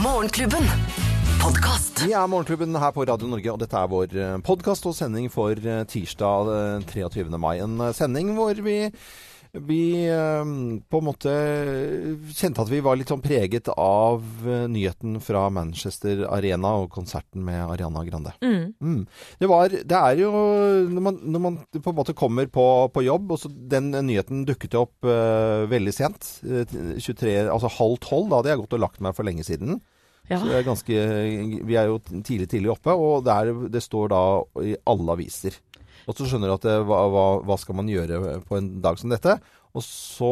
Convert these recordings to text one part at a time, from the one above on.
Morgenklubben. Podcast. Vi er Morgenklubben her på Radio Norge, og dette er vår podkast og sending for eh, tirsdag eh, 23. mai. En eh, sending hvor vi, vi eh, på en måte kjente at vi var litt sånn preget av eh, nyheten fra Manchester Arena og konserten med Ariana Grande. Mm. Mm. Det, var, det er jo når man, når man på en måte kommer på, på jobb, og så den nyheten dukket opp uh, veldig sent. eh, 23, altså halv tolv. Da hadde jeg gått og lagt meg for lenge siden. Ja. Så er ganske, vi er jo tidlig, tidlig oppe, og det, er, det står da i alle aviser. Og så skjønner du at hva, hva, hva skal man gjøre på en dag som dette? Og så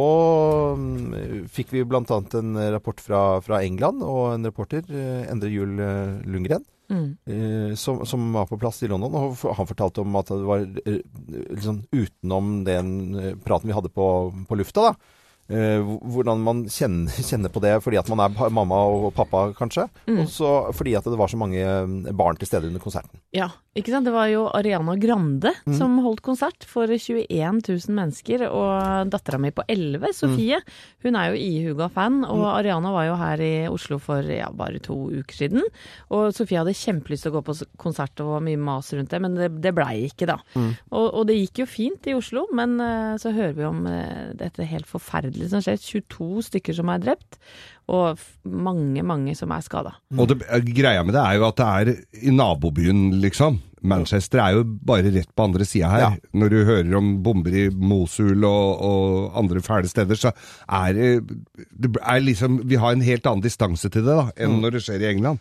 mm, fikk vi bl.a. en rapport fra, fra England, og en reporter, eh, Endre Juel eh, Lundgren, Mm. eh, som, som var på plass i London. Og han fortalte om at det var eh, liksom utenom den eh, praten vi hadde på, på lufta, da. Eh, hvordan man kjenner, kjenner på det fordi at man er mamma og pappa, kanskje. Mm. Og så fordi at det var så mange eh, barn til stede under konserten. Ja, ikke sant. Det var jo Ariana Grande Mm. som holdt konsert for 21 000 mennesker. Og dattera mi på 11, Sofie, Mm. hun er jo ihuga fan. Og Ariana var jo her i Oslo for ja, bare to uker siden. Og Sofie hadde kjempelyst til å gå på konsert og var mye mas rundt det, men det, det blei ikke, da. Mm. Og, og det gikk jo fint i Oslo, men eh, så hører vi om dette helt forferdelige som skjer. 22 stykker som er drept, og mange, mange som er skada. Mm. Og det, greia med det er jo at det er i nabobyen, liksom. Manchester er jo bare rett på andre sida her. Ja. Når du hører om bomber i Mosul og, og andre fæle steder, så er det, det er liksom Vi har en helt annen distanse til det da, enn Mm. når det skjer i England.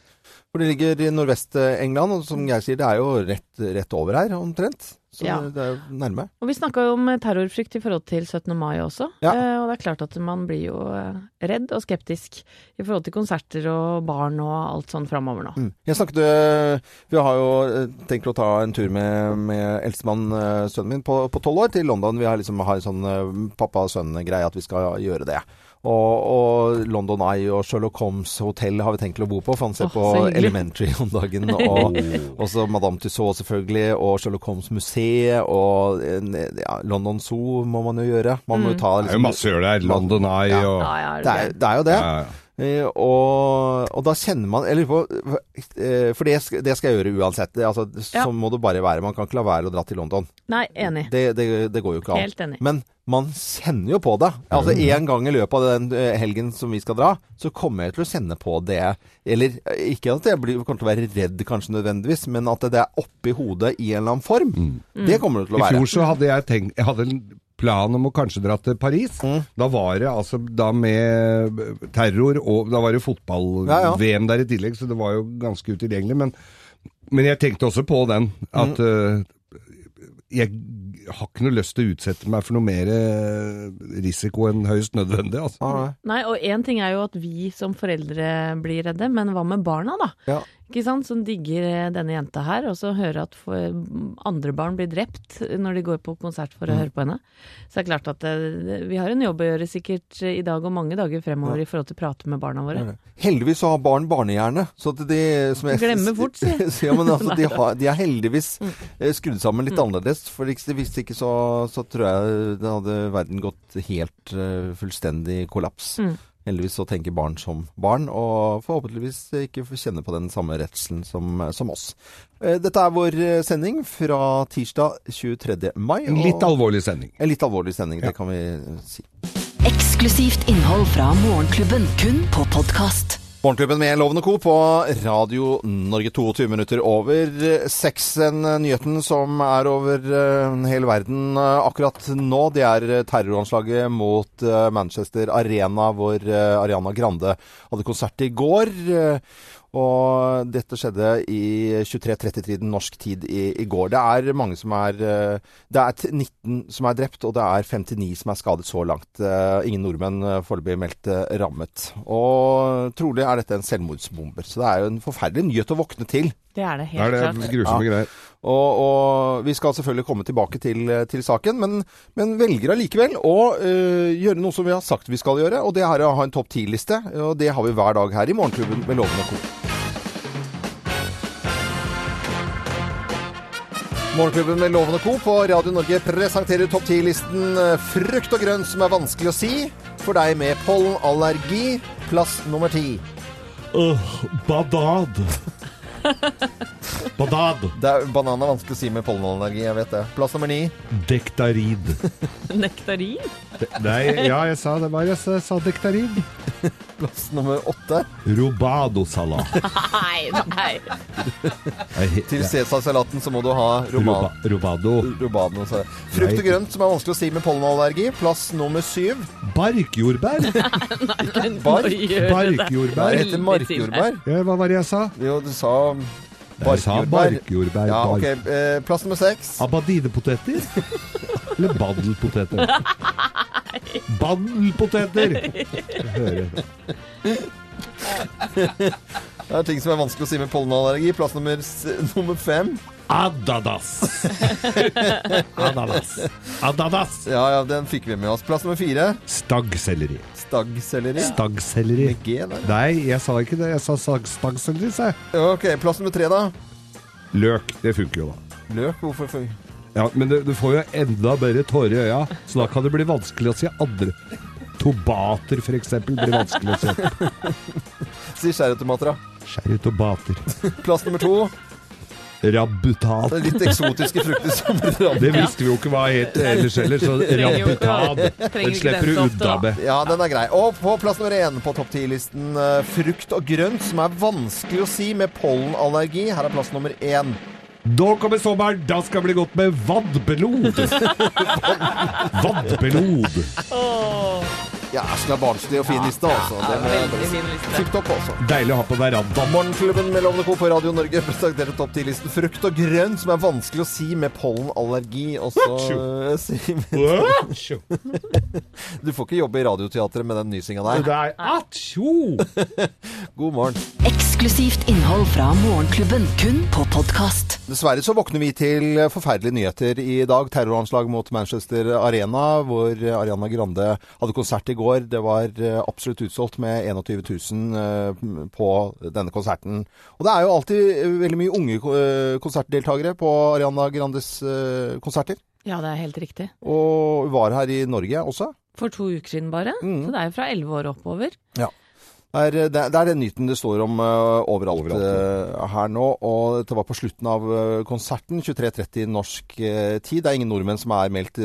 For det ligger i Nordvest-England, og som jeg sier, det er jo rett, rett over her omtrent. Så Ja. det er jo nærme. Og vi snakka jo om terrorfrykt i forhold til 17. mai også. Ja. Eh, og det er klart at man blir jo eh, redd og skeptisk i forhold til konserter og barn og alt sånn framover nå. Mm. Jeg snakket øh, Vi har jo øh, tenkt å ta en tur med, med eldstemann, øh, sønnen min, på tolv år, til London. Vi har liksom har en sånn pappa-sønn-greie at vi skal gjøre det. Og, og London Eye og Sherlock Holmes hotell har vi tenkt å bo på, for han ser oh, på. Elementary om dagen. Og også Madame Tussauds selvfølgelig, og Sherlock Holmes museet, og øh, ja, London Zoo må man jo gjøre. Man må jo ta Det er jo masse å gjøre der. London Eye Ja. og Ja, ja, Det er, det er jo det. Ja, ja. Eh, og, og da kjenner man eller, på eh, For det, skal- det skal jeg gjøre uansett. Det, altså, Ja. Sånn må det bare være. Man kan ikke la være å dra til London. Nei, enig. Det, det, det går jo ikke an. Helt enig. Men man kjenner jo på det. Altså En gang i løpet av den eh, helgen som vi skal dra, så kommer jeg til å kjenne på det. Eller eh, ikke at jeg blir, kommer til å være redd kanskje nødvendigvis, men at det er oppi hodet i en eller annen form. Det kommer det til å være. I fjor så hadde jeg tenkt Jeg hadde en plan om å kanskje dra til Paris. Mm. Da var det altså da med terror og Da var det Ja, ja. fotball-VM der i tillegg, så det var jo ganske utilgjengelig. Men, men jeg tenkte også på den at Mm. uh, jeg har ikke noe lyst til å utsette meg for noe mer øh, risiko enn høyst nødvendig. Altså. Ah, nei. Nei, og én ting er jo at vi som foreldre blir redde, men hva med barna, da? Ja. Ikke sant? Som digger eh, denne jenta her, og så høre at andre barn blir drept når de går på konsert for å Mm. høre på henne. Så det er klart at eh, vi har en jobb å gjøre sikkert i dag og mange dager fremover i forhold til å prate med barna våre. Heldigvis så har barn barnehjerne. Så at de som jeg, Glemmer fort, si. ja, altså, de, har, de er heldigvis Mm. eh, skrudd sammen litt annerledes. For hvis ikke så, så tror jeg det hadde verden gått helt eh, fullstendig kollaps. Mm. Heldigvis så tenker barn som barn, og forhåpentligvis ikke får kjenne på den samme redselen som, som oss. Eh, Dette er vår eh, sending fra tirsdag 23. mai. En litt alvorlig sending. En litt alvorlig sending, det kan vi si. Eksklusivt innhold fra Morgenklubben, kun på podkast. Morgenklubben med Loven og Co. på Radio Norge 22 minutter over seks. En eh, nyheten som er over eh, hele verden eh, akkurat nå, det er terroranslaget mot Manchester Arena, hvor Ariana Grande hadde konsert i går. Og dette skjedde i 23.30-tiden norsk tid i, i går. Det er mange som er eh, Det er 19 som er drept, og det er 59 som er skadet så langt. Eh, Ingen nordmenn eh, foreløpig meldt rammet. Og trolig er dette en selvmordsbomber. Så det er jo en forferdelig nyhet å våkne til. Det er det helt er det klart. grusomme Ja. greier. Og, og vi skal selvfølgelig komme tilbake til, til saken, men, men velger allikevel å øh, gjøre noe som vi har sagt vi skal gjøre, og det er å ha en topp ti-liste. Og det har vi hver dag her i Morgenklubben med Loven og Co. Morgenklubben med Loven og Co. på Radio Norge presenterer topp 10-listen eh, frukt og grønt som er vanskelig å si. For deg med pollenallergi, plass nummer ti. badad. badad. Det er, banan er vanskelig å si med pollenallergi, jeg vet det. Plass nummer ni. Dektarid. Nektarin? Nei, ja, jeg sa det. bare. jeg sa, dektarid? Plass nummer åtte. Robadosalat. Nei, nei. Til Cæsarsalaten så må du ha. Roba, robado. Robado. Frukt og grønt som er vanskelig å si med pollenallergi. Plass nummer syv. Barkjordbær. Bark. Nå gjør. Barkjordbær. Det heter markjordbær. Ja, hva var det jeg sa? Jo, du sa Jeg sa barkjordbær. Ja, ok. Eh, plass nummer seks. Abadinepoteter? Eller badelpoteter? Badelpoteter! Det er ting som er vanskelig å si med pollenallergi. Plass nummer, s- nummer fem. Adadas. Adadas. Adadas. Ja, ja, den fikk vi med oss. Plass nummer fire. Staggselleri. Staggselleri. Staggselleri. Med G der. Nei, jeg sa ikke det. Jeg sa stag- staggselleri, sa jeg. Ok, plass nummer tre, da. Løk. Det funker jo, da. Løk. Hvorfor? funker Ja, Men du, du får jo enda bedre tårer i øya, så da kan det bli vanskelig å si andre. Tobater, eksempel, blir vanskelig å si. Si sherrytomater, da. Sherrytobater. Plass nummer to. Rabutat. Det er litt eksotiske frukter som rabutat. Det visste vi jo ikke hva het ellers heller, så rabutat. Den slipper du unna med. Ja, den er grei. Og på plass nummer én på topp ti-listen eh, frukt og grønt som er vanskelig å si med pollenallergi. Her er plass nummer én. Da kommer sommeren, da skal det bli godt med vannbelod. vannbelod. Ja, så det er barnslig og fin liste, altså. Det er Veldig fin liste. Tipp opp, altså. Deilig å ha på verandaen. Morgenklubben med Lovende Co. på Radio Norge presenterer topp 10-listen frukt og grønt som er vanskelig å si med pollenallergi. Og så eh, Du får ikke jobbe i Radioteatret med den nysinga der. Det er atsjo! God morgen. Eksklusivt innhold fra Morgenklubben, kun på podkast. Dessverre så våkner vi til forferdelige nyheter i dag. Terroranslag mot Manchester Arena, hvor Ariana Grande hadde konsert i går. Det var eh, absolutt utsolgt med 21 000 eh, på denne konserten. Og det er jo alltid eh, veldig mye unge konsertdeltakere på Ariana Grandes konserter. Ja, det er helt riktig. Og var her i Norge også. For to uker siden bare. Mm. Så det er jo fra elleve år oppover. Er, det, er- det er den nyheten det står om uh, overalt, Overalt, Uh, her nå. Og dette var på slutten av eh, konserten. 23.30 norsk uh, tid. Det er ingen nordmenn som er meldt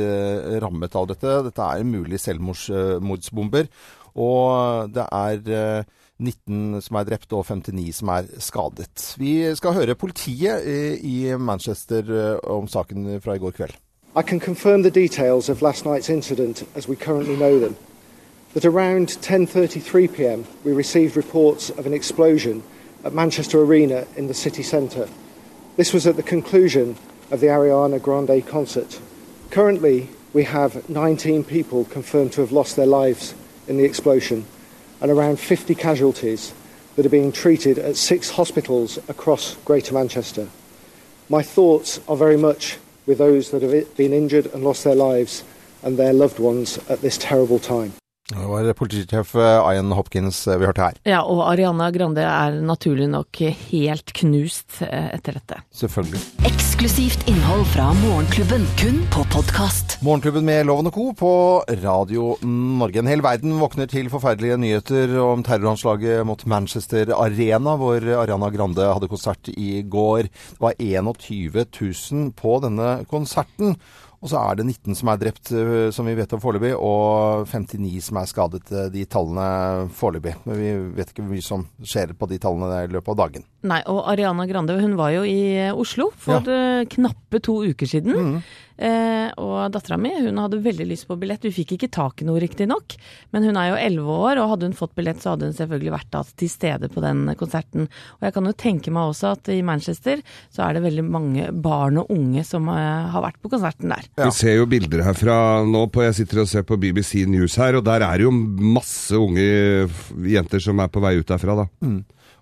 rammet av dette. Dette er en mulig selvmordsbomber. og det er eh, 19 som er drept og 59 som er skadet. Vi skal høre politiet i Manchester om saken fra i går kveld. I can confirm the details of last night's incident as we currently know them. That around 10:33 p.m. we received reports of an explosion at Manchester Arena in the city centre. This was at the conclusion of the Ariana Grande concert. Currently, we have 19 people confirmed to have lost their lives in the explosion and around 50 casualties that are being treated at six hospitals across Greater Manchester. My thoughts are very much with those that have been injured and lost their lives and their loved ones at this terrible time. Det var politisjef eh, Ian Hopkins eh, vi hørte her. Ja, og Ariana Grande er naturlig nok helt knust eh, etter dette. Selvfølgelig. Eksklusivt innhold fra Morgenklubben, kun på podkast. Morgenklubben med Loven og Co. på Radio Norge. En hel verden våkner til forferdelige nyheter om terroranslaget mot Manchester Arena, hvor Ariana Grande hadde konsert i går. Det var 21 000 på denne konserten. Og så er det 19 som er drept, eh, som vi vet om foreløpig, og 59 som er skadet. eh, De tallene foreløpig. Men vi vet ikke hvor mye som skjer på de tallene i løpet av dagen. Nei, og Ariana Grande hun var jo i eh, Oslo for ja. knappe to uker siden. Eh, og dattera mi hun hadde veldig lyst på billett. Hun fikk ikke tak i noe, riktignok. Men hun er jo elleve år, og hadde hun fått billett, så hadde hun selvfølgelig vært da til stede på den konserten. Og jeg kan jo tenke meg også at i Manchester så er det veldig mange barn og unge som eh, har vært på konserten der. Ja. Vi ser jo bilder herfra nå. På, jeg sitter og ser på BBC News her, og der er det jo masse unge jenter som er på vei ut derfra, da.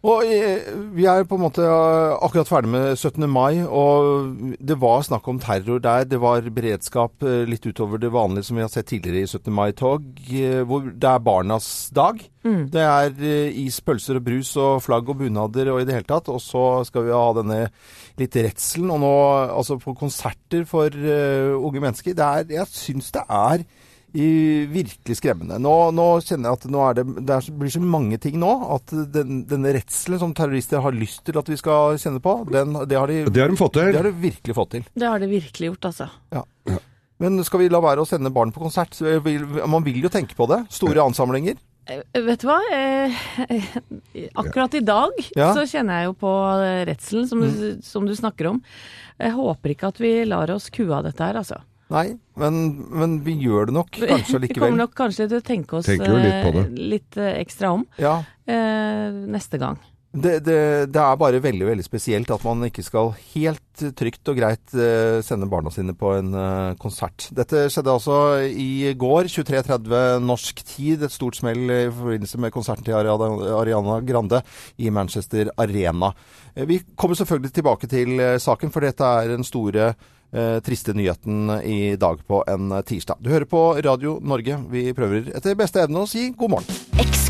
Og eh, vi er på en måte eh, akkurat ferdig med 17. mai, og det var snakk om terror der. Det var beredskap eh, litt utover det vanlige som vi har sett tidligere i 17. mai-tog, hvor det er barnas dag. Det er is, pølser og brus og flagg og bunader og i det hele tatt. Og så skal vi ha denne litt redselen. Og nå altså på konserter for uh, unge mennesker, det er, jeg syns det er virkelig skremmende. Nå, nå kjenner jeg at nå er det, det er, blir så mange ting nå at den, denne redselen som terrorister har lyst til at vi skal kjenne på, den, det, har de, Det har de fått til. det har de virkelig fått til. Det har de virkelig gjort, altså. Ja. Men skal vi la være å sende barn på konsert? Man vil jo tenke på det. Store ansamlinger. Eh, Vet du hva? Eh, akkurat i dag Ja. Mm. så kjenner jeg jo på eh, redselen som, du- som du snakker om. Jeg håper ikke at vi lar oss kue av dette her, altså. Nei, men, men vi gjør det nok kanskje likevel. Vi kommer nok kanskje til å tenke oss litt eh, litt eh, ekstra om Ja, eh, neste gang. det, det, det er bare veldig veldig spesielt at man ikke skal helt trygt og greit sende barna sine på en konsert. Dette skjedde altså i går, 23.30 norsk tid. Et stort smell i forbindelse med konserten til Ariana, Grande i Manchester Arena. Vi kommer selvfølgelig tilbake til saken, for dette er den store eh, triste nyheten i dag på en eh, tirsdag. Du hører på Radio Norge. Vi prøver etter beste evne å si god morgen.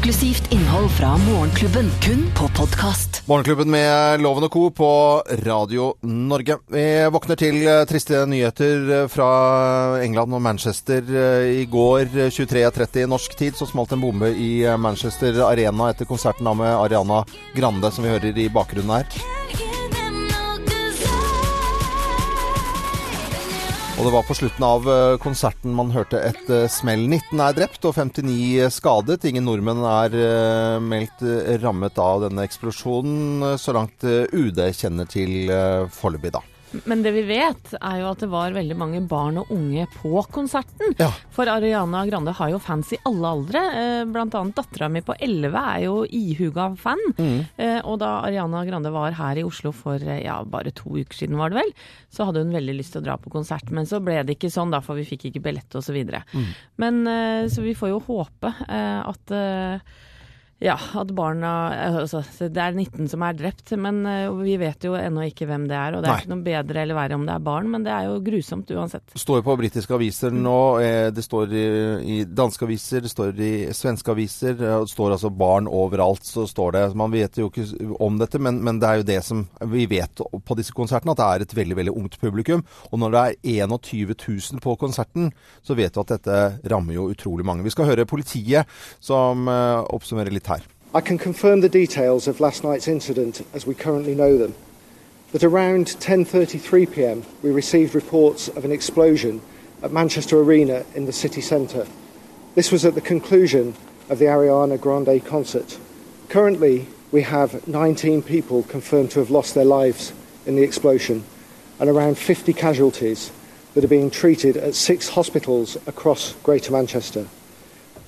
Eksklusivt innhold fra Morgenklubben, kun på podkast. Morgenklubben med Loven og Co. på Radio Norge. Vi våkner til eh, triste nyheter eh, fra England og Manchester. I går eh, 23.30 norsk tid så smalt en bombe i Manchester Arena etter konserten med Ariana Grande, som vi hører i bakgrunnen her. Og det var på slutten av eh, konserten man hørte et eh, smell. 19 er drept og 59 skadet. Ingen nordmenn er eh, meldt rammet av denne eksplosjonen, så langt UD kjenner til foreløpig, da. Men det vi vet, er jo at det var veldig mange barn og unge på konserten. Ja. For Ariana Grande har jo fans i alle aldre. Eh, Blant annet dattera mi på 11 er jo ihuga fan. Mm. Eh, Og da Ariana Grande var her i Oslo for eh, ja, bare to uker siden, var det vel, så hadde hun veldig lyst til å dra på konsert. Men så ble det ikke sånn, da, for vi fikk ikke billett osv. Mm. Men så vi får jo håpe at ja, at barna altså, Det er 19 som er drept, men eh, vi vet jo ennå ikke hvem det er. Og det er Nei. ikke noe bedre eller verre om det er barn, men det er jo grusomt uansett. Det står på britiske aviser nå, eh, det står i, i danske aviser, det står i svenske aviser, eh, det står altså barn overalt. så står det. Man vet jo ikke om dette, men, men det er jo det som vi vet på disse konsertene, at det er et veldig veldig ungt publikum. Og når det er 21 000 på konserten, så vet du at dette rammer jo utrolig mange. Vi skal høre politiet som eh, oppsummerer litt. I can confirm the details of last night's incident as we currently know them. But around 10:33 p.m., we received reports of an explosion at Manchester Arena in the city centre. This was at the conclusion of the Ariana Grande concert. Currently, we have 19 people confirmed to have lost their lives in the explosion and around 50 casualties that are being treated at six hospitals across Greater Manchester.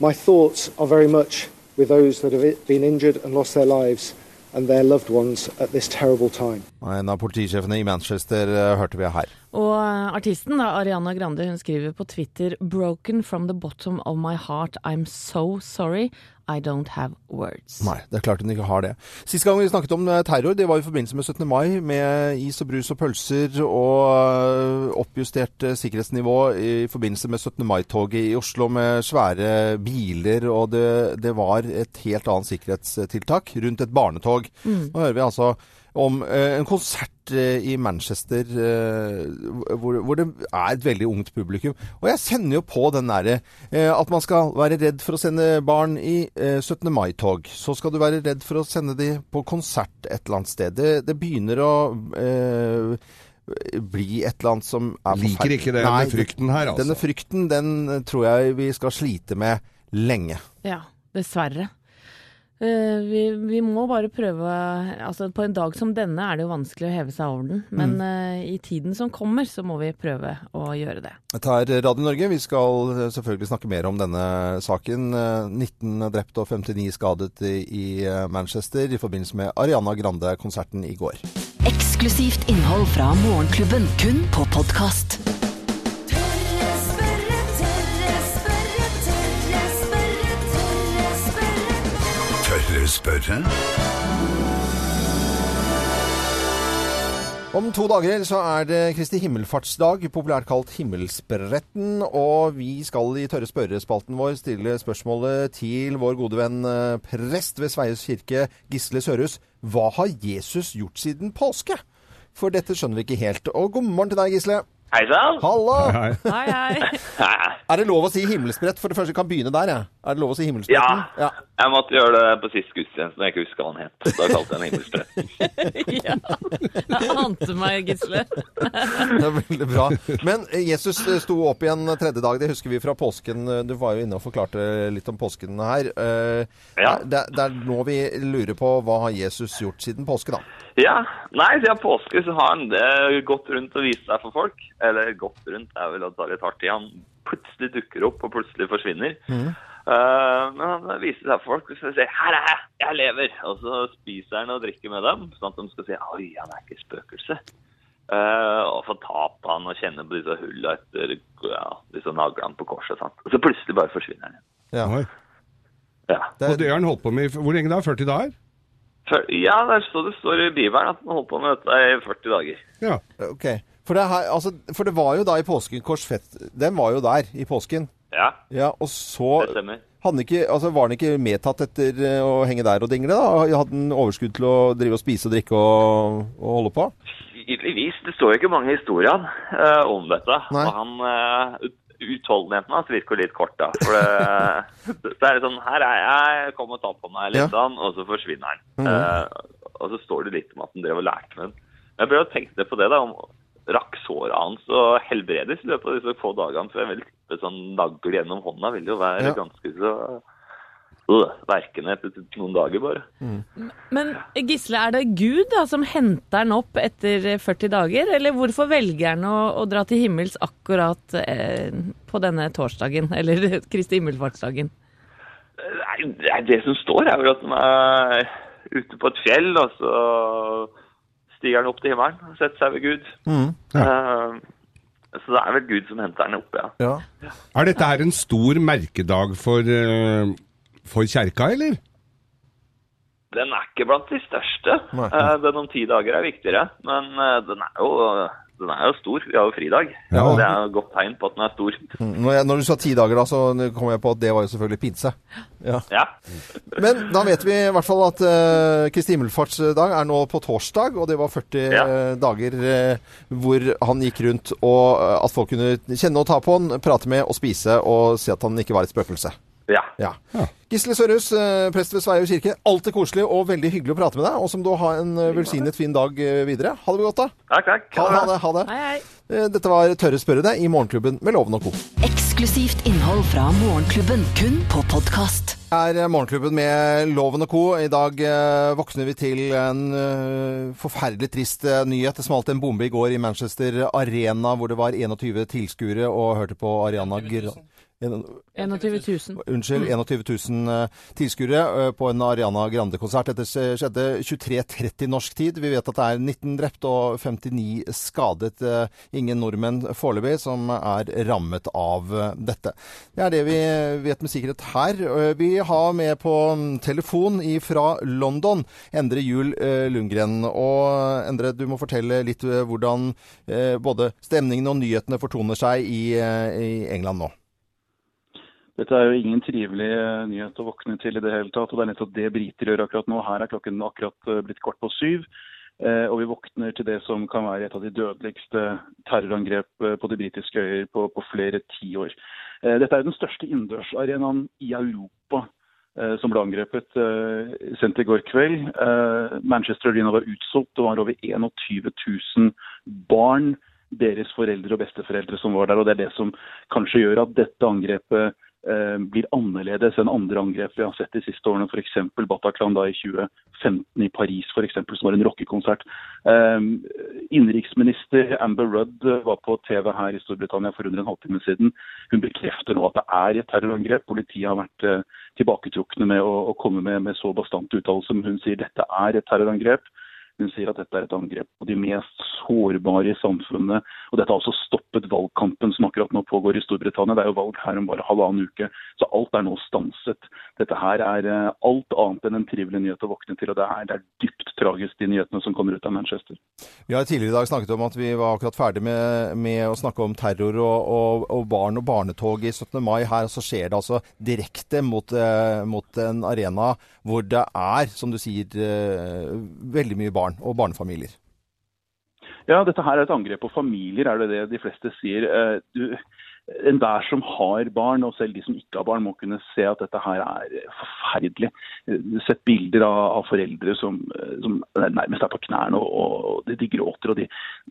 My thoughts are very much with those that have been injured and lost their lives and their loved ones at terrible time. En av politisjefene i Manchester eh, hørte vi her. Og eh, artisten, da, Ariana Grande, hun skriver på Twitter 'Broken from the bottom of my heart. I'm so sorry. I don't have words'. Nei, det er klart hun ikke har det. Sist gang vi snakket om eh, terror, det var i forbindelse med 17. mai, med is og brus og pølser og øh, oppjustert eh, sikkerhetsnivå i forbindelse med 17. mai-toget i Oslo med svære biler, og det, det var et helt annet sikkerhetstiltak rundt et barnetog. Nå hører vi altså om eh, en konsert eh, i Manchester eh, hvor, hvor det er et veldig ungt publikum. Og jeg sender jo på den derre at man skal være redd for å sende barn i eh, 17. mai-tog. Så skal du være redd for å sende de på konsert et eller annet sted. Det, det begynner å eh, bli et eller annet som er Liker ikke denne Nei, frykten her, altså. Denne frykten, den tror jeg vi skal slite med lenge. Ja, dessverre. Eh, vi, vi må bare prøve Altså, på en dag som denne er det jo vanskelig å heve seg over den, men eh, i tiden som kommer, så må vi prøve å gjøre det. Dette er Radio Norge. Vi skal eh, selvfølgelig snakke mer om denne saken. Eh, 19 drepte og 59 skadet i Manchester i forbindelse med Ariana Grande-konserten i går. Eksklusivt innhold fra Morgenklubben, kun på podkast. Spørre. Om to dager så er det Kristi himmelfartsdag, populært kalt Himmelspretten. Og vi skal i Tørre spørrespalten vår stille spørsmålet til vår gode venn eh, prest ved Sveies kirke, Gisle Sørhus. Hva har Jesus gjort siden påske? For dette skjønner vi ikke helt. Og god morgen til deg, Gisle. Hei sann! Hallo! Hei. Hei, hei. Er det lov å si himmelsbrett? For det første kan begynne der, jeg. Er det lov å si Ja, himmelspretten? Ja. jeg måtte gjøre det på sist gudstjeneste når jeg ikke husker hva han het. Da kalte jeg den himmelspretten. ja. Jeg ante meg, Gisle. Det er veldig bra. Men eh, Jesus eh, sto opp igjen tredje dag. Det husker vi fra påsken. Du var jo inne og forklarte litt om påsken her. Eh, Ja. Det, det er nå vi lurer på hva har Jesus gjort siden påske, da? Ja, nei, siden påske så har han det gått rundt og vist seg for folk. Eller gått rundt er vel å ta litt hardt i. Han plutselig dukker opp og plutselig forsvinner. Eh, men han viser seg for folk og så sier 'her er jeg, jeg lever'. Og så spiser han og drikker med dem, sånn at de skal si 'oi, han er ikke spøkelse'. Uh, og få ta på han og kjenne på disse hullene etter ja, disse naglene på korset. Sant? Og så plutselig bare forsvinner han. Ja. Oi. Ja. Og det har han holdt på med i Hvor lenge da? 40 dager? For, ja, det, er så det står i Bibelen at han holdt på med dette i 40 dager. Ja. Ok. For det, her, altså, for det var jo da i påsken Korsfett Den var jo der i påsken. Ja, Ja, og så det stemmer. han ikke, altså, Var han ikke medtatt etter eh, å henge der og dingle? da? Hadde han overskudd til å drive og spise og drikke og, og holde på? Tydeligvis. Det står jo ikke mange historier uh, om dette. Nei. Og han uh, Utholdenheten hans virker litt kort, da. For det, det er sånn Her er jeg, kom og ta på meg litt, Ja. og så forsvinner han. Eh, og så står det litt om at han drev og lærte med den. Jeg prøver å tenke på det, da. om Rakk såret hans og helbredes i løpet av disse få dagene? For jeg vil tippe sånn nagl gjennom hånda vil jo være Ja. ganske så øh, verkende etter noen dager, bare. Men Gisle, er det Gud da som henter han opp etter 40 dager, eller hvorfor velger han å, å dra til himmels akkurat eh, på denne torsdagen, eller Kristi himmelfartsdagen? Nei, det det som står, er vel at han er ute på et fjell, og så stiger han opp til himmelen og setter seg ved Gud. Eh, så det er vel Gud som henter han opp, ja. Ja. Er dette her en stor merkedag for, uh, for kjerka, eller? Den er ikke blant de største. Eh, den om ti dager er viktigere, men eh, den er jo den er jo stor. Vi har jo fridag. Ja. Det er et godt tegn på at den er stor. Når, jeg, når du sa ti dager, da, så kom jeg på at det var jo selvfølgelig pinse. Ja. Ja. Men da vet vi i hvert fall at uh, Kristi himmelfartsdag er nå på torsdag, og det var 40 Ja. dager uh, hvor han gikk rundt, og uh, at folk kunne kjenne og ta på han, prate med og spise og si at han ikke var et spøkelse. Ja. Ja. Gisle Sørhus, eh, prest ved Sveio kirke. Alltid koselig og veldig hyggelig å prate med deg. Og som du ha en eh, velsignet fin dag eh, videre. Ha det godt, da. Takk, takk. Ha, ha det. Ha det. Hei, hei. Dette var Tørre spørre deg i Morgenklubben med Loven og Co. Eksklusivt innhold fra Morgenklubben, kun på podkast. er Morgenklubben med Loven og Co. I dag våkner vi til en forferdelig trist nyhet. Det smalt en bombe i går i Manchester Arena, hvor det var 21 tilskuere og hørte på Ariana Gra... En- 21 000. Unnskyld, 21 000 eh, tilskuere eh, på en Ariana Grande-konsert. Dette skjedde 23.30 norsk tid. Vi vet at det er 19 drept og 59 skadet. Eh, Ingen nordmenn foreløpig som er rammet av dette. Det er det vi vet med sikkerhet her. Vi har med på mm, telefon fra London Endre Juel Lundgren. Og Endre, du må fortelle litt hvordan både stemningen og nyhetene fortoner seg i England nå. Dette er jo ingen trivelig eh, nyhet å våkne til i det hele tatt. og Det er nettopp det briter gjør akkurat nå. Her er klokken akkurat eh, blitt kvart på syv. eh, Og vi våkner til det som kan være et av de dødeligste terrorangrep på de britiske øyer på, på flere tiår. Dette er den største innendørsarenaen i Europa som ble angrepet sent i går kveld. Manchester Arena var utsolgt. Det var over 21 000 barn, deres foreldre og besteforeldre som var der. og Det er det som kanskje gjør at dette angrepet blir annerledes enn andre angrep vi har sett de siste årene, f.eks. Bataclan da i 2015 i Paris, for eksempel, som var en rockekonsert. Eh, innenriksminister Amber Rudd eh, var på TV her i Storbritannia for under en halvtime siden. Hun bekrefter nå at det er et terrorangrep. Politiet har vært eh, tilbaketrukne med å komme med, med så bastante uttalelser, men hun sier dette er et terrorangrep. Hun sier at dette er et angrep på de mest sårbare i samfunnet. Og dette har også stoppet valgkampen som akkurat nå pågår i Storbritannia. Det er jo valg her om bare halvannen uke. Så alt er nå stanset. Dette her er eh, alt annet enn en trivelig nyhet å våkne til. Og det er, det er dypt tragisk, de nyhetene som kommer ut av Manchester. Vi har tidligere i dag snakket om at vi var akkurat ferdig med, med å snakke om terror og, og, og barn og barnetog i 17. mai. Her så skjer det altså direkte mot, eh, mot en arena hvor det er, som du sier, eh, veldig mye barn og barnefamilier. Ja, dette her er et angrep på familier, er det det de fleste sier. Eh, Du, enhver som har barn, og selv de som ikke har barn, må kunne se at dette her er forferdelig. Eh, Du har sett bilder av, av foreldre som, eh, som nærmest er på knærne, og, og de, de gråter. og de,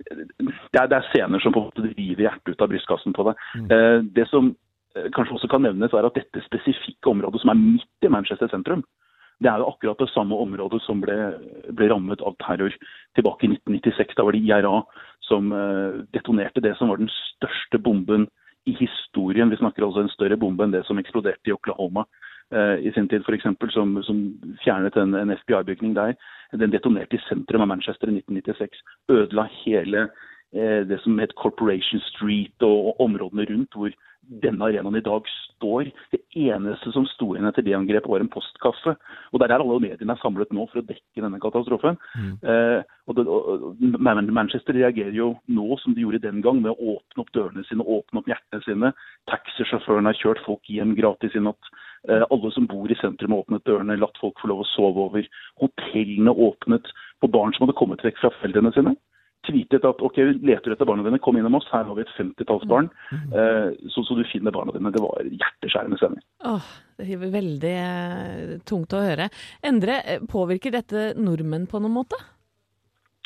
det, er, det er scener som på en måte river hjertet ut av brystkassen på deg. Mm. Det som eh, kanskje også kan nevnes, er at dette spesifikke området som er midt i Manchester sentrum, det er jo akkurat det samme området som ble, ble rammet av terror tilbake i 1996. Da var det IRA som eh, detonerte det som var den største bomben i historien. Vi snakker altså en større bombe enn det som eksploderte i Oklahoma eh, i sin tid, f.eks., som, som fjernet en, en FBI-bygning der. Den detonerte i sentrum av Manchester i 1996. Ødela hele det som het Corporation Street og, områdene rundt, hvor denne arenaen i dag står. Det eneste som sto igjen etter det angrepet, var en postkasse. Og der er alle mediene er samlet nå for å dekke denne katastrofen. Eh, og, det, og og Manchester reagerer jo nå som de gjorde den gang, med å åpne opp dørene sine, åpne opp hjertene sine. Taxisjåføren har kjørt folk hjem gratis i natt. Eh, alle som bor i sentrum har åpnet dørene, latt folk få lov å sove over. Hotellene åpnet på barn som hadde kommet vekk fra foreldrene sine. Tweetet at ok, leter du etter barna dine, kom innom oss, her har vi et femtitalls barn. Eh, så, så du finner barna dine. Det var hjerteskjærende scener. Åh, det er veldig eh, tungt å høre. Endre, eh, påvirker dette nordmenn på noen måte?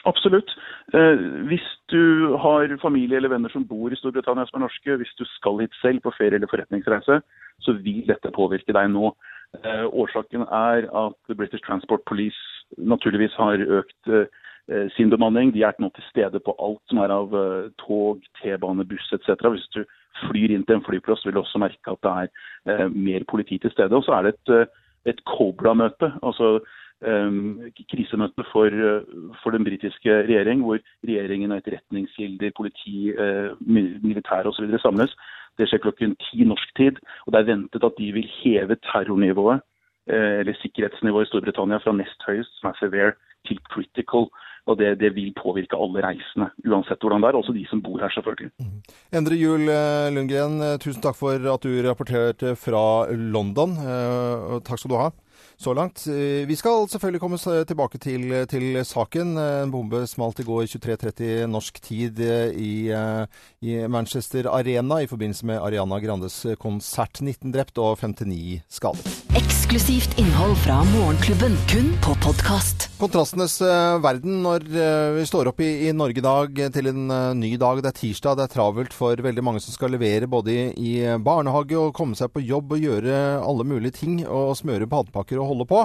Absolutt. Eh, hvis du har familie eller venner som bor i Storbritannia som er norske, hvis du skal hit selv på ferie eller forretningsreise, så vil dette påvirke deg nå. Eh, årsaken er at British Transport Police naturligvis har økt eh, sin bemanning. De er nå til stede på alt som er av eh, tog, T-bane, buss etc. Hvis du flyr inn til en flyplass, vil du også merke at det er eh, mer politi til stede. Og så er det et, eh, et Cobra-møte. altså um, krisemøte for, eh, for den britiske regjering, hvor regjeringen og etterretningskilder, politi, uh, mi- militære osv. samles. Det skjer klokken ti norsk tid, og det er ventet at de vil heve terrornivået, eh, eller sikkerhetsnivået i Storbritannia, fra nest høyest, som er severe, til critical. Og det, det vil påvirke alle reisende, uansett hvordan det er. Også de som bor her, selvfølgelig. Endre Juel eh, Lundgren, eh, tusen takk for at du rapporterte fra London. Eh, Takk skal du ha så langt. Eh, Vi skal selvfølgelig komme tilbake til, til saken. Eh, En bombe smalt i går 23.30 norsk tid eh, i, i Manchester Arena i forbindelse med Ariana Grandes konsert. 19 drept og 59 skadet. Eksklusivt innhold fra Morgenklubben, kun på podkast. Kontrastenes eh, verden når eh, vi står opp i, i Norge i dag eh, til en ny dag. Det er tirsdag, det er travelt for veldig mange som skal levere både i, i barnehage og komme seg på jobb og gjøre alle mulige ting og smøre badepakker og holde på.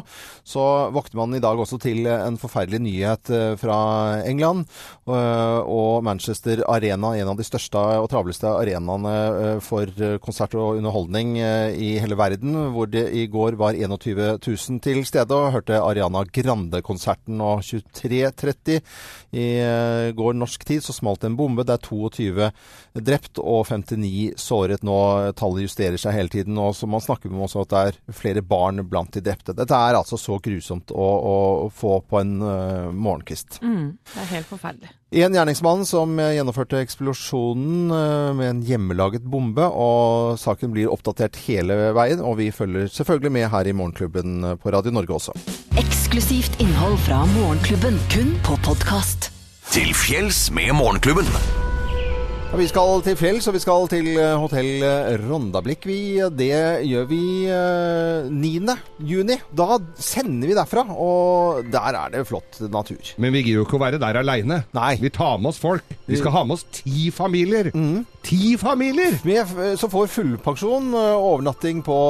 Så våkner man i dag også til en forferdelig nyhet fra England og Manchester Arena, en av de største og travleste arenaene for konsert og underholdning i hele verden, hvor det i går var 21 000 til stede og hørte Ariana Grande-konserten. nå 23.30 i eh, går norsk tid så smalt en bombe. Det er 22 drept og 59 såret nå. Tallet justerer seg hele tiden. Og man snakker om også at det er flere barn blant de drepte. Dette er altså så grusomt å, å få på en uh, morgenkvist. Mm, det er helt forferdelig. En gjerningsmann som gjennomførte eksplosjonen eh, med en hjemmelaget bombe, og saken blir oppdatert hele veien, og vi følger selvfølgelig med her i Morgenklubben på Radio Norge også. Eksklusivt innhold fra Morgenklubben, kun på podkast. Til fjells med Morgenklubben. Ja, vi skal til fjells, og vi skal til eh, hotell eh, Rondablikk. Vi, det gjør vi eh, 9. juni. Da sender vi derfra, og der er det flott natur. Men vi gidder jo ikke å være der aleine. Vi tar med oss folk. Vi skal ha med oss ti familier. Ti familier! Vi eh, så får fullpensjon, eh, overnatting på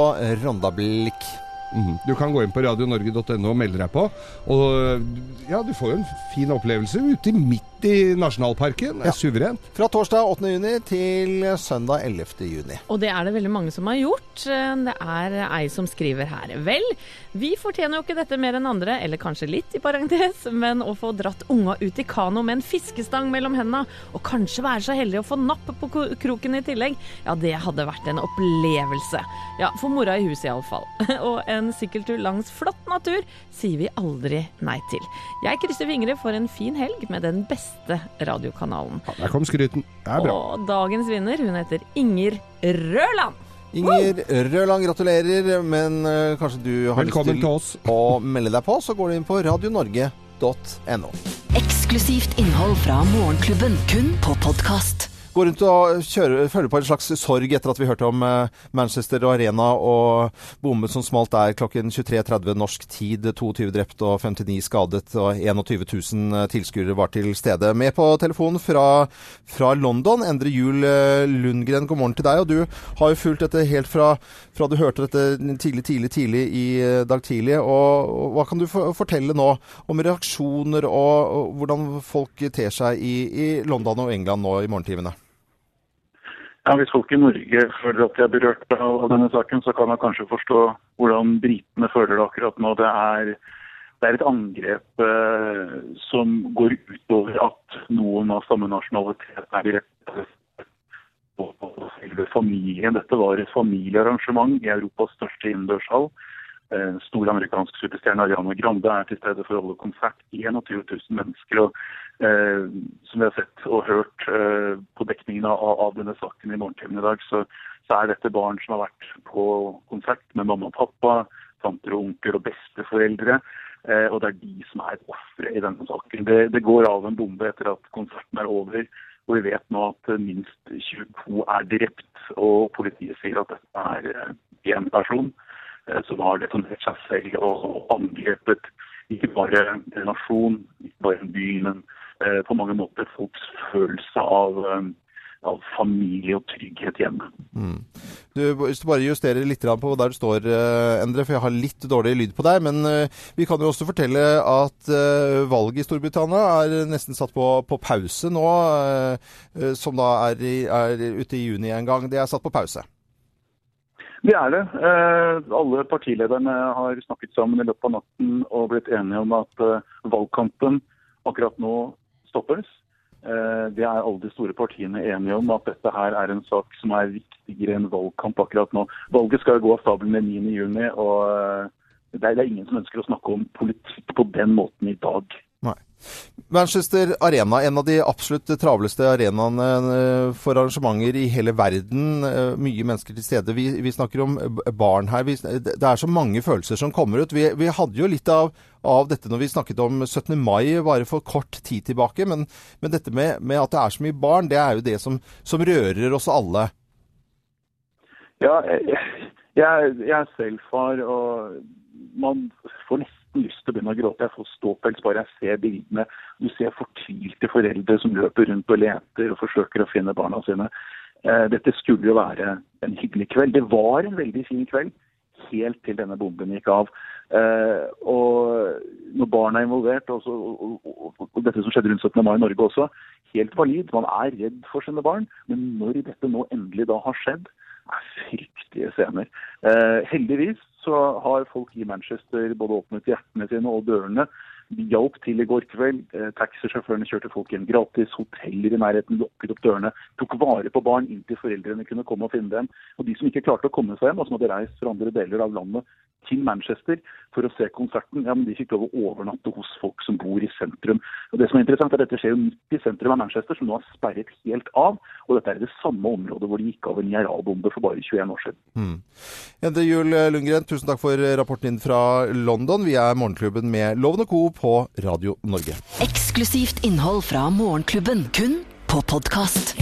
Rondablikk. Mhm. Du kan gå inn på radionorge.no og melde deg på. Og ja, du får jo en fin opplevelse ute i midt i nasjonalparken. Ja. er suverent. Fra torsdag 8. juni til søndag 11. juni. Og det er det veldig mange som har gjort. Det er ei som skriver her. Vel, vi fortjener jo ikke dette mer enn andre, eller kanskje litt i parentes, men å få dratt unga ut i kano med en fiskestang mellom hendene, og kanskje være så heldig å få napp på kroken i tillegg, ja, det hadde vært en opplevelse. Ja, for mora i huset iallfall. Og en sykkeltur langs flott natur sier vi aldri nei til. Jeg krysser fingre for en fin helg med den beste radiokanalen. Ja, der kom skryten. Det er bra. Og dagens vinner, hun heter Inger Røland. Inger Røland, gratulerer, men eh, kanskje du har Velkommen lyst til til oss. å melde deg på, så går du inn på radionorge.no. Eksklusivt innhold fra Morgenklubben, kun på podkast. Går rundt og kjører, føler på en slags sorg etter at vi hørte om eh, Manchester Arena og bommet som smalt der klokken 23.30 norsk tid. 22 drept og 59 skadet, og 21 000 tilskuere var til stede. Med på telefonen fra, fra London, Endre Juel eh, Lundgren, god morgen til deg. Og du har jo fulgt dette helt fra, fra du hørte dette tidlig, tidlig, tidlig i eh, dag tidlig. Og, og hva kan du for, fortelle nå om reaksjoner og, og hvordan folk ter seg i, i London og England nå i morgentimene? Ja, Hvis folk i Norge føler at de er berørt av denne saken, så kan man kanskje forstå hvordan britene føler det akkurat nå. Det er, det er et angrep eh, som går utover at noen av samme nasjonalitet er direkte på familien. Dette var et familiearrangement i Europas største innendørshall. Eh, Stor amerikansk superstjerne Ariana Grande er til stede for å holde konsert. 21 000 mennesker. og eh, Som vi har sett og hørt eh, på dekningen av, av denne saken i morgentimen i dag, så, så er dette barn som har vært på konsert med mamma og pappa, tanter og onkler og besteforeldre. Eh, og det er de som er ofre i denne saken. Det, det går av en bombe etter at konserten er over. Og vi vet nå at minst 22 er drept. Og politiet sier at dette er én person som har detonert seg selv og, angrepet ikke bare en nasjon, ikke bare en by, men på mange måter folks følelse av, eh, av familie og trygghet hjemme. Du, hvis du bare justerer litt på der du står, eh, Endre, for jeg har litt dårlig lyd på deg. Men eh, vi kan jo også fortelle at eh, valget i Storbritannia er nesten satt på, på pause nå. eh, eh, Som da er, i, er ute i juni en gang. Det er satt på pause. Det er det. Eh, alle partilederne har snakket sammen i løpet av natten og blitt enige om at eh, valgkampen akkurat nå stoppes. Eh, det er alle de store partiene enige om, at dette her er en sak som er viktigere enn valgkamp akkurat nå. Valget skal jo gå av stabelen den 9. juni, og eh, det er ingen som ønsker å snakke om politikk på den måten i dag. Nei. Manchester Arena, en av de absolutt travleste arenaene eh, for arrangementer i hele verden. eh, Mye mennesker til stede. Vi, vi snakker om barn her. Vi, det er så mange følelser som kommer ut. Vi, vi hadde jo litt av, av dette når vi snakket om 17. mai bare for kort tid tilbake. Men, men dette med, med at det er så mye barn, det er jo det som, som rører oss alle. Ja, jeg, jeg, er selv far, og man får nesten lyst til å begynne å gråte. Jeg får ståpels bare jeg ser bildene. Du ser fortvilte foreldre som løper rundt og leter og forsøker å finne barna sine. Eh, Dette skulle jo være en hyggelig kveld. Det var en veldig fin kveld, helt til denne bomben gikk av. Eh, og når barn er involvert, og, og, og, og dette som skjedde rundt 17. mai i Norge også, helt valid. Man er redd for sine barn. Men når dette nå endelig da har skjedd, er fryktelige scener. Eh, heldigvis så har folk i Manchester både åpnet hjertene sine og dørene. De hjalp til i går kveld. Eh, Taxisjåførene kjørte folk hjem gratis. Hoteller i nærheten lukket opp dørene. Tok vare på barn inntil foreldrene kunne komme og finne dem. Og de som ikke klarte å komme seg hjem, og som hadde reist fra andre deler av landet til Manchester for å se konserten, ja, men de fikk lov å overnatte hos folk som bor i sentrum. Og det som er interessant er at Dette skjer jo midt i sentrum av Manchester, som nå er sperret helt av. Og dette er det samme området hvor de gikk av en IRA-bombe for bare 21 år siden. Endre Juel Lundgren, tusen takk for rapporten din fra London. Vi er Morgenklubben med Loven og Co. på Radio Norge. Eksklusivt innhold fra Morgenklubben, kun på podkast.